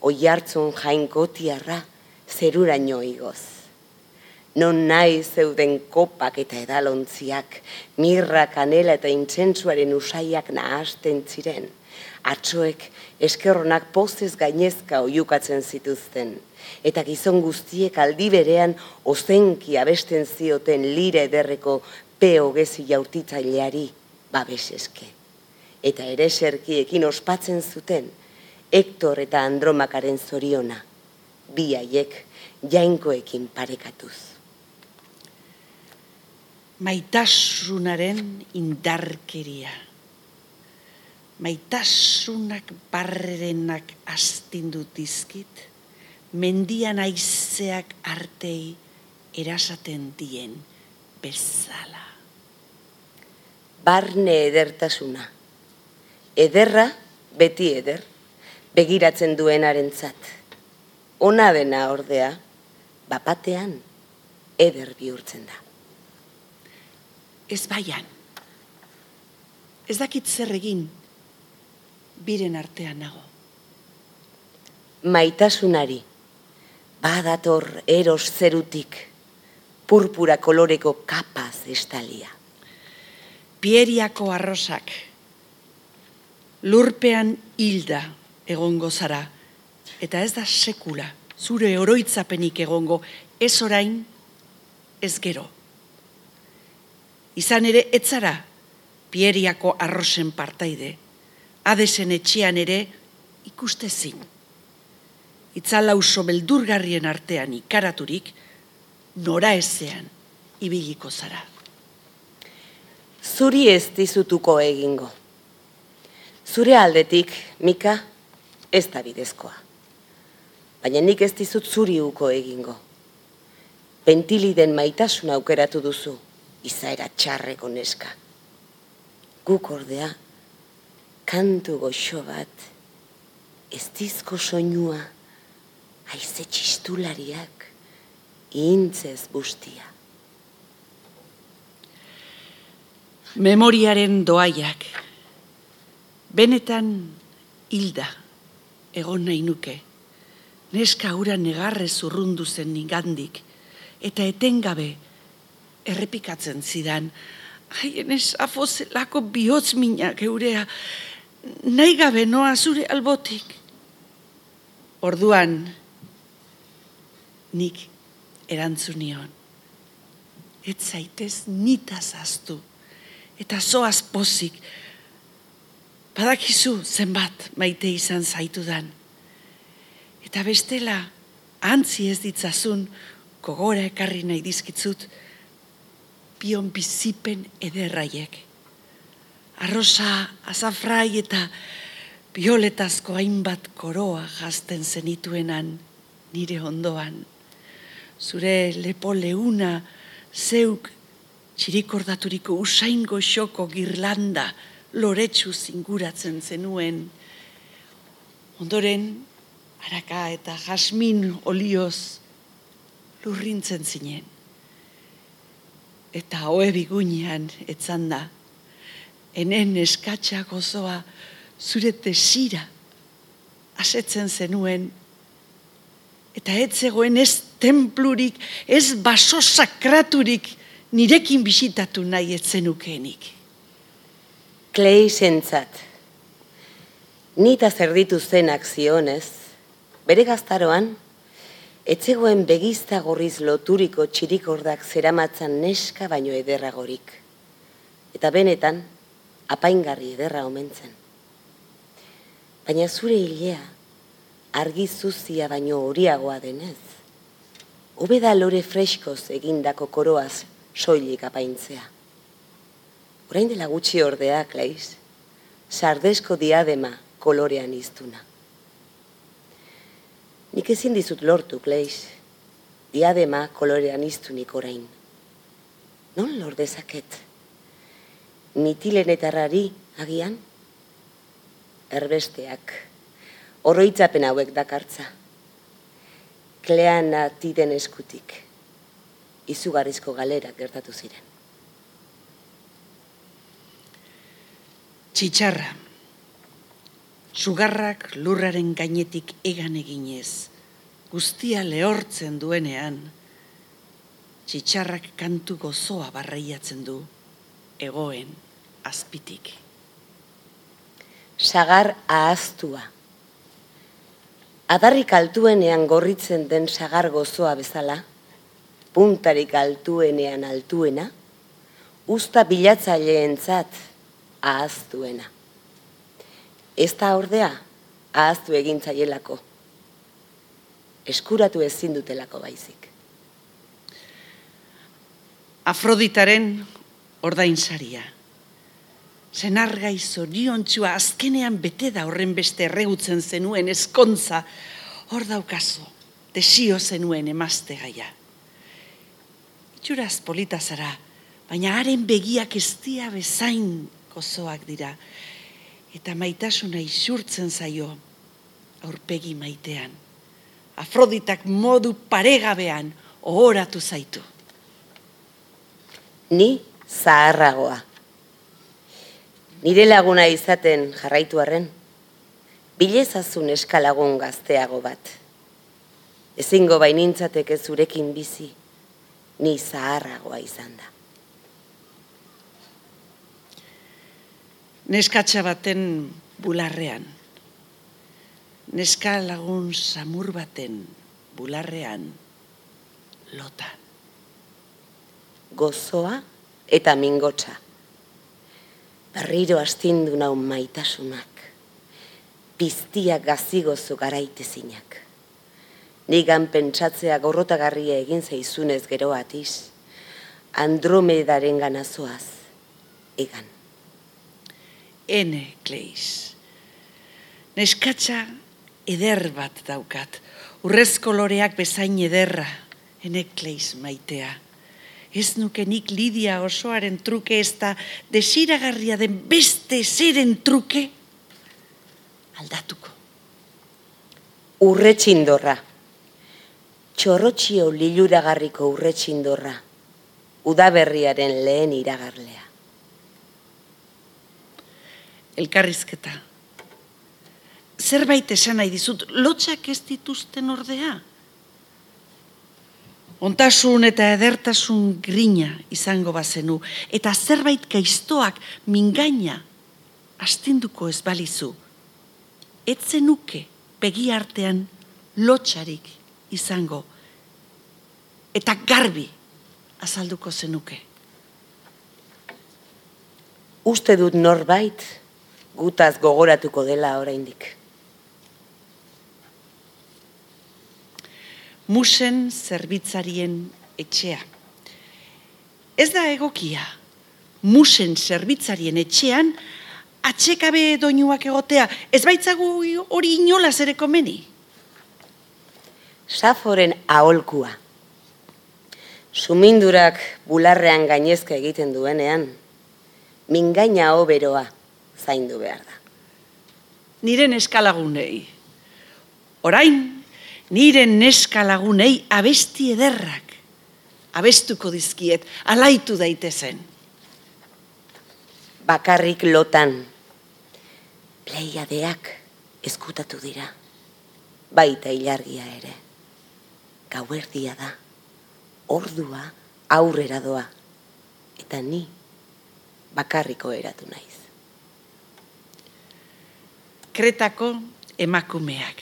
oi hartzun jainkotiarra zeruraino igoz. Non nahi zeuden kopak eta edalontziak, mirra, kanela eta intzentsuaren usaiak nahasten ziren. Atxoek eskerronak postez gainezka oiukatzen zituzten. Eta gizon guztiek aldi berean ozenki abesten zioten lire ederreko peo gezi jaurtitzaileari babeseske. Eta ere serkiekin ospatzen zuten, Hector eta Andromakaren zoriona, bi haiek jainkoekin parekatuz. Maitasunaren indarkeria. Maitasunak barrerenak astindu dizkit, mendian aizeak artei erasaten dien bezala. Barne edertasuna. Ederra beti eder begiratzen duenarentzat. Ona dena ordea, bapatean eder bihurtzen da. Ez baian. Ez dakit zer egin biren artean nago. Maitasunari, badator eros zerutik, purpura koloreko kapaz estalia. Pieriako arrosak, lurpean hilda egongo zara, eta ez da sekula, zure oroitzapenik egongo, ez orain, ez gero. Izan ere, etzara, pieriako arrosen partaide, adesen etxean ere, ikuste zin. Itzala uso beldurgarrien artean ikaraturik, nora ezean, ibiliko zara. Zuri ez dizutuko egingo. Zure aldetik, Mika, ez da bidezkoa. Baina nik ez dizut zuri uko egingo. pentiliden maitasuna aukeratu duzu, izaera txarreko neska. Guk ordea, kantu goxo bat, ez dizko soinua, haize txistulariak, intzez bustia. Memoriaren doaiak, benetan hilda, egon nahi nuke, neska hura negarrez urrundu zen nigandik, eta etengabe errepikatzen zidan, haien ez afozelako bihotz minak eurea, nahi gabe noa zure albotik. Orduan, nik erantzunion, ez zaitez nitaz aztu, eta zoaz pozik, badakizu zenbat maite izan zaitudan. Eta bestela, antzi ez ditzazun, kogora ekarri nahi dizkitzut, pion bizipen ederraiek. Arrosa, azafrai eta bioletazko hainbat koroa jazten zenituenan nire ondoan. Zure lepo leuna zeuk txirikordaturiko usaingo xoko girlanda loretsu zinguratzen zenuen. Ondoren, araka eta jasmin olioz lurrintzen zinen. Eta hoe bigunean etzan da, enen eskatsa gozoa zure tesira asetzen zenuen, eta ez zegoen ez templurik, ez baso sakraturik, nirekin bisitatu nahi etzenukeenik. Klei. Nita zerditu zen akzionez, bere gaztaroan, etzegoen begizta gorriz loturiko txirikordak zeramatzan neska baino ederragorik. Eta benetan, apaingarri ederra omentzen. Baina zure hilea, argi zuzia baino horiagoa denez, hobeda lore freskoz egindako koroaz soilik apaintzea. Orain dela gutxi ordea, Klaiz, sardesko diadema kolorean iztuna. Nik ezin dizut lortu, Klaiz, diadema kolorean iztunik orain. Non lordezaket? Nitilenetarrari agian? Erbesteak, oroitzapen hauek dakartza. Kleana tiden eskutik izugarrizko galera gertatu ziren. Txitsarra. Sugarrak lurraren gainetik egan eginez, guztia lehortzen duenean, txitsarrak kantu gozoa barraiatzen du, egoen azpitik. Sagar ahaztua. Adarrik altuenean gorritzen den sagar gozoa bezala, puntarik altuenean altuena, usta bilatzaileentzat ahaztuena. Ez da ordea, ahaztu egintzaielako. Eskuratu ezin dutelako baizik. Afroditaren ordainsaria. Zenargai zoriontxua azkenean bete da horren beste erregutzen zenuen eskontza, hor daukazu, desio zenuen emazte gaia itxuraz polita zara, baina haren begiak ez dia bezain gozoak dira, eta maitasuna isurtzen zaio aurpegi maitean. Afroditak modu paregabean ohoratu zaitu. Ni zaharragoa. Nire laguna izaten jarraitu arren, bilezazun eskalagun gazteago bat. Ezingo bainintzateke zurekin bizi, ni zaharragoa izan da. Neskatxa baten bularrean, neska lagun samur baten bularrean lotan. Gozoa eta mingotsa. Berriro astindu nau maitasunak. Piztia gazigozu garaitezinak nigan pentsatzea gorrotagarria egin zaizunez gero atiz, Andromedaren ganazoaz, egan. Ene, Kleis. Neskatza eder bat daukat, urrezko loreak bezain ederra, enekleiz maitea. Ez nuke nik Lidia osoaren truke ez da desiragarria den beste zeren truke aldatuko. Urretxindorra. Txorrotxio liluragarriko urretxindorra. Udaberriaren lehen iragarlea. Elkarrizketa. Zerbait esan nahi dizut, lotxak ez dituzten ordea. Ontasun eta edertasun grina izango bazenu, eta zerbait gaiztoak mingaina astinduko ez balizu. Etzenuke begi artean lotxarik izango, eta garbi azalduko zenuke. Uste dut norbait gutaz gogoratuko dela oraindik. Musen zerbitzarien etxea. Ez da egokia. Musen zerbitzarien etxean atxekabe doinuak egotea. Ez baitzagu hori inola ere komeni. Saforen aholkua. Sumindurak bularrean gainezka egiten duenean, mingaina oberoa zaindu behar da. Niren eskalagunei. Orain, niren neskalagunei abesti ederrak. Abestuko dizkiet, alaitu daitezen. Bakarrik lotan, pleiadeak eskutatu dira. Baita ilargia ere. Gauerdia da. Ordua aurrera doa. Eta ni bakarriko eratu naiz. Kretako emakumeak.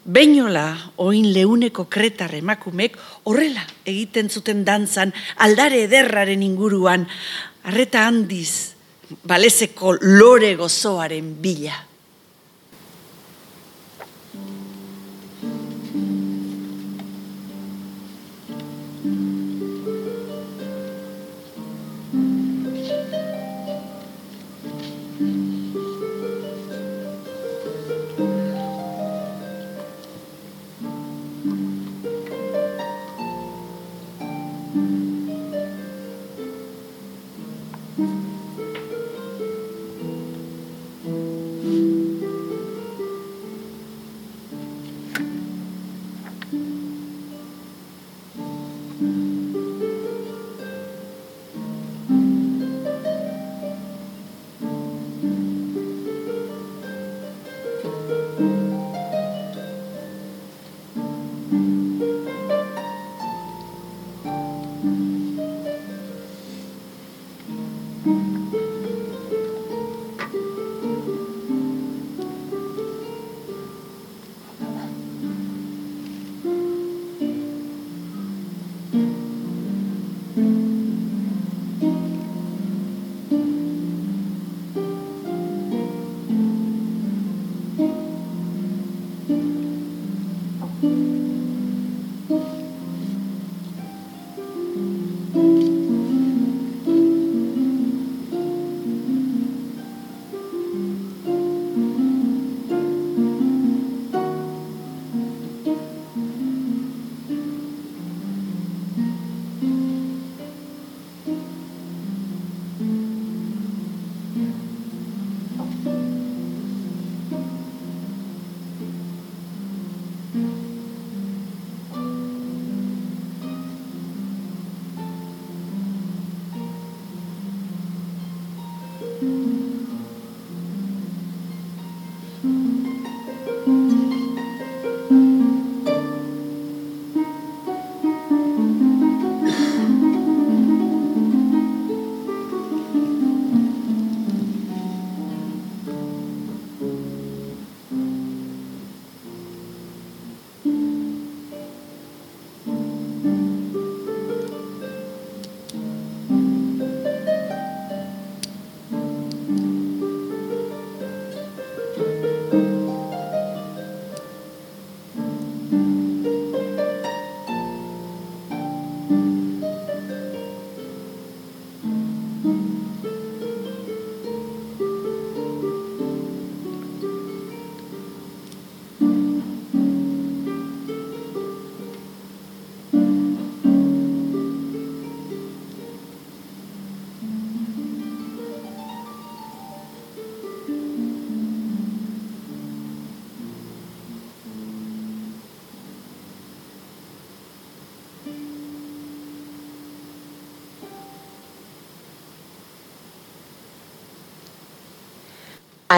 Beinola oin leuneko kretar emakumeek horrela egiten zuten dantzan aldare ederraren inguruan arreta handiz balezeko lore gozoaren bila.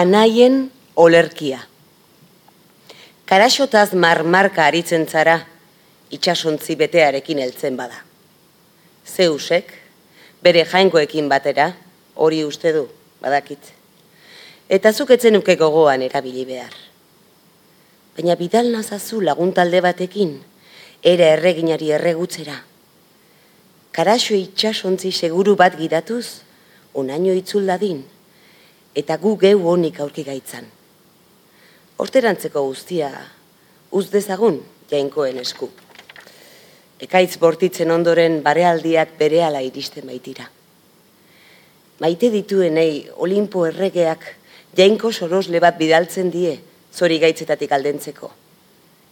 Anaien olerkia. Karaxotaz marmarka aritzen zara, itxasontzi betearekin heltzen bada. Zeusek, bere jainkoekin batera, hori uste du, badakit. Eta zuketzen uke gogoan erabili behar. Baina bidal nazazu laguntalde batekin, ere erreginari erregutzera. Karaxo itxasontzi seguru bat gidatuz, onaino itzul dadin, eta gu geu honik aurki gaitzan. Horterantzeko guztia, uz dezagun jainkoen esku. Ekaitz bortitzen ondoren barealdiak berehala iristen baitira. Maite dituenei Olimpo erregeak jainko sorosle bat bidaltzen die zori gaitzetatik aldentzeko.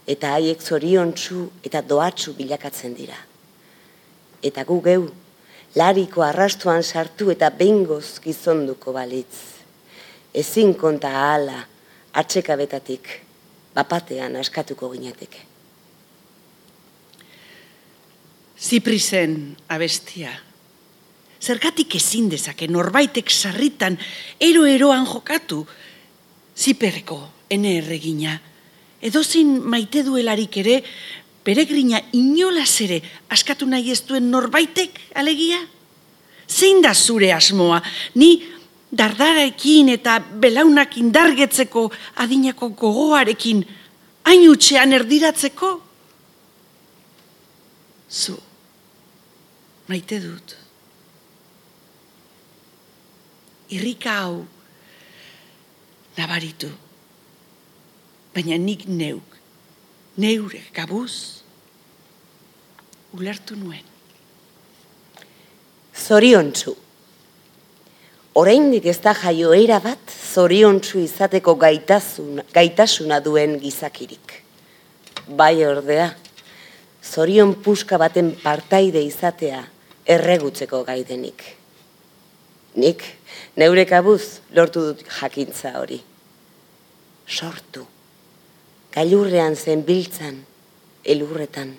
Eta haiek zoriontsu eta doatsu bilakatzen dira. Eta gu geu, lariko arrastuan sartu eta bengoz gizonduko balitz ezin konta ahala atxekabetatik bapatean askatuko ginateke. Ziprisen abestia. Zergatik ezin dezake norbaitek sarritan ero-eroan jokatu. Ziperreko, ene erregina. Edozin maite duelarik ere, peregrina inolaz ere askatu nahi ez duen norbaitek alegia? Zein da zure asmoa? Ni dardararekin eta belaunak indargetzeko adinako gogoarekin hain utxean erdiratzeko? Zu, maite dut. Irrika hau nabaritu, baina nik neuk, neure gabuz, ulertu nuen. Zoriontzu oraindik ez da jaioera bat zoriontsu izateko gaitasuna, gaitasuna duen gizakirik. Bai ordea, zorion puska baten partaide izatea erregutzeko gaidenik. Nik, neure kabuz, lortu dut jakintza hori. Sortu, gailurrean zen biltzan, elurretan.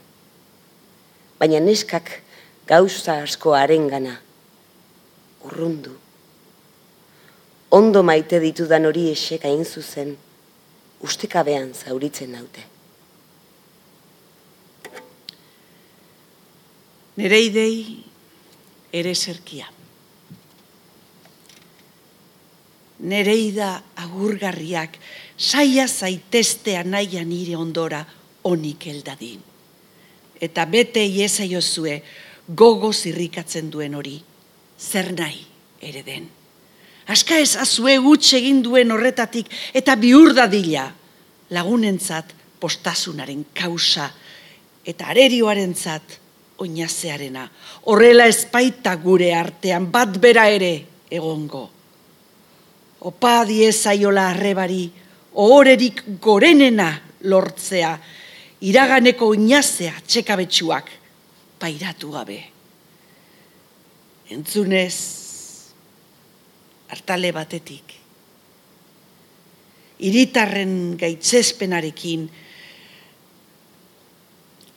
Baina neskak gauza asko arengana, urrundu, ondo maite ditudan hori esek hain zuzen, ustekabean zauritzen naute. Nere idei ere zerkia. Nereida agurgarriak saia zaitestea naia nire ondora onik eldadin. Eta bete iezaiozue gogo zirrikatzen duen hori, zer nahi ere den. Aska ez azue gutxe egin duen horretatik eta bihur dadila lagunentzat postasunaren kausa eta arerioarentzat oinazearena. Horrela espaita gure artean bat bera ere egongo. Opa diezaiola arrebari, ohorerik gorenena lortzea, iraganeko oinazea txekabetsuak pairatu gabe. Entzunez, hartale batetik. Iritarren gaitzespenarekin,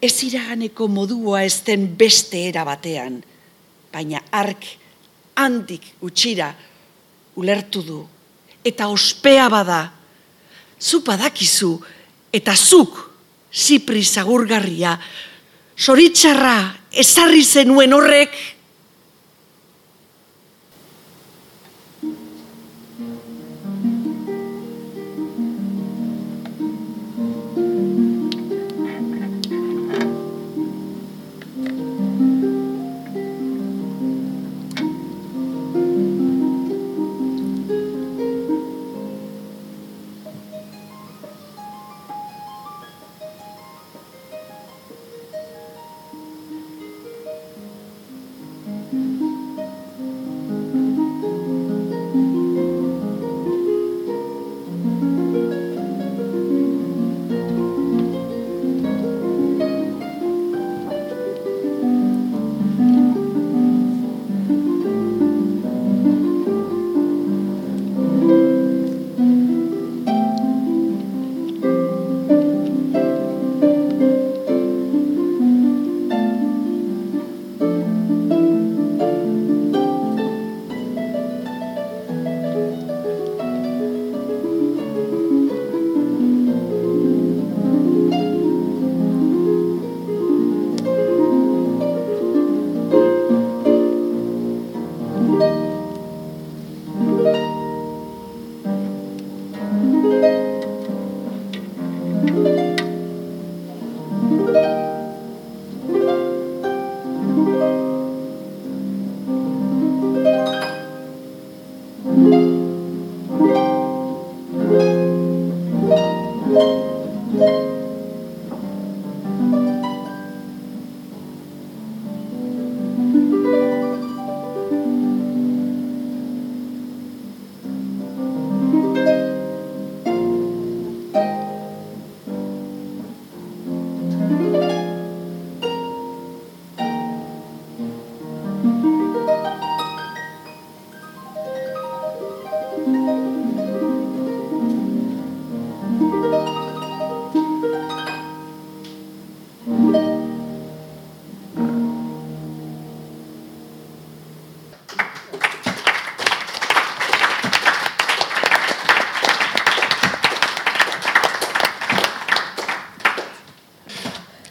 ez iraganeko modua ez den beste era batean, baina ark handik utxira ulertu du, eta ospea bada, zu badakizu, eta zuk, zipri zagurgarria, soritxarra ezarri zenuen horrek,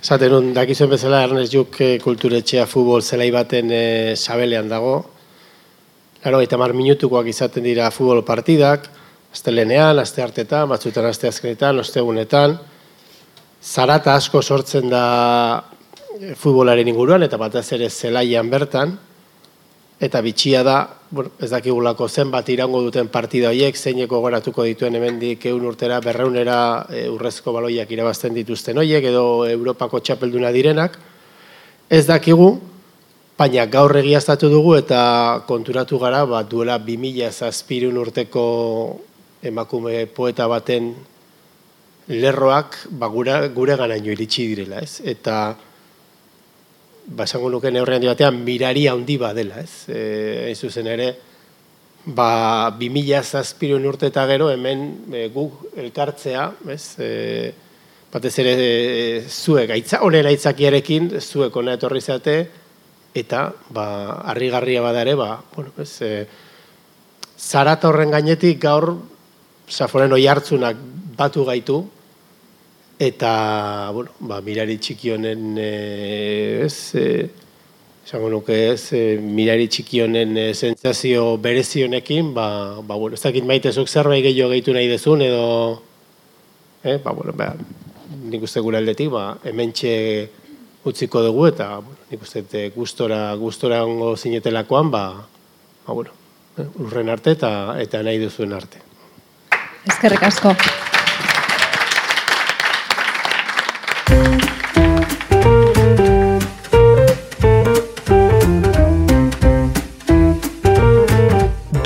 Zaten dakizuen bezala Ernest Juk eh, kulturetxea futbol zelai baten e, sabelean dago. Laro, eta mar minutukoak izaten dira futbol partidak, azte lenean, azte hartetan, batzutan azte azkenetan, ostegunetan. Zarata asko sortzen da eh, futbolaren inguruan, eta batez ere zelaian bertan. Eta bitxia da, bueno, ez dakigulako zenbat irango duten partida horiek, zeineko goratuko dituen hemendik eun urtera, berreunera e, urrezko baloiak irabazten dituzten horiek, edo Europako txapelduna direnak. Ez dakigu, baina gaur egiaztatu dugu eta konturatu gara, ba, duela 2000 zazpirun urteko emakume poeta baten lerroak ba, gure, gure ganaino iritsi direla, ez? Eta ba, esango nuke neurrean di batean, mirari handi dela, ez? E, ez zuzen ere, ba, 2000 zazpirun urte eta gero, hemen e, guk elkartzea, ez? E, batez ere, e, zuek, aitza, onera aitzakiarekin, zuek ona etorri zate, eta, ba, harrigarria badare, ba, bueno, ez, e, zarata horren gainetik gaur, zaforen oi hartzunak batu gaitu, eta bueno, ba, mirari txiki honen e, ez e, esango nuke ez e, mirari txiki honen e, sentsazio berezionekin ba, ba bueno, ez dakit maite zerbait gehiago gehitu nahi dezun edo eh, ba, bueno, ba, nik uste gure aldetik ba, hementxe utziko dugu eta bueno, nik uste e, gustora, gustora ongo zinetelakoan ba, ba, bueno, eh, urren arte eta, eta nahi duzuen arte Ezkerrik asko.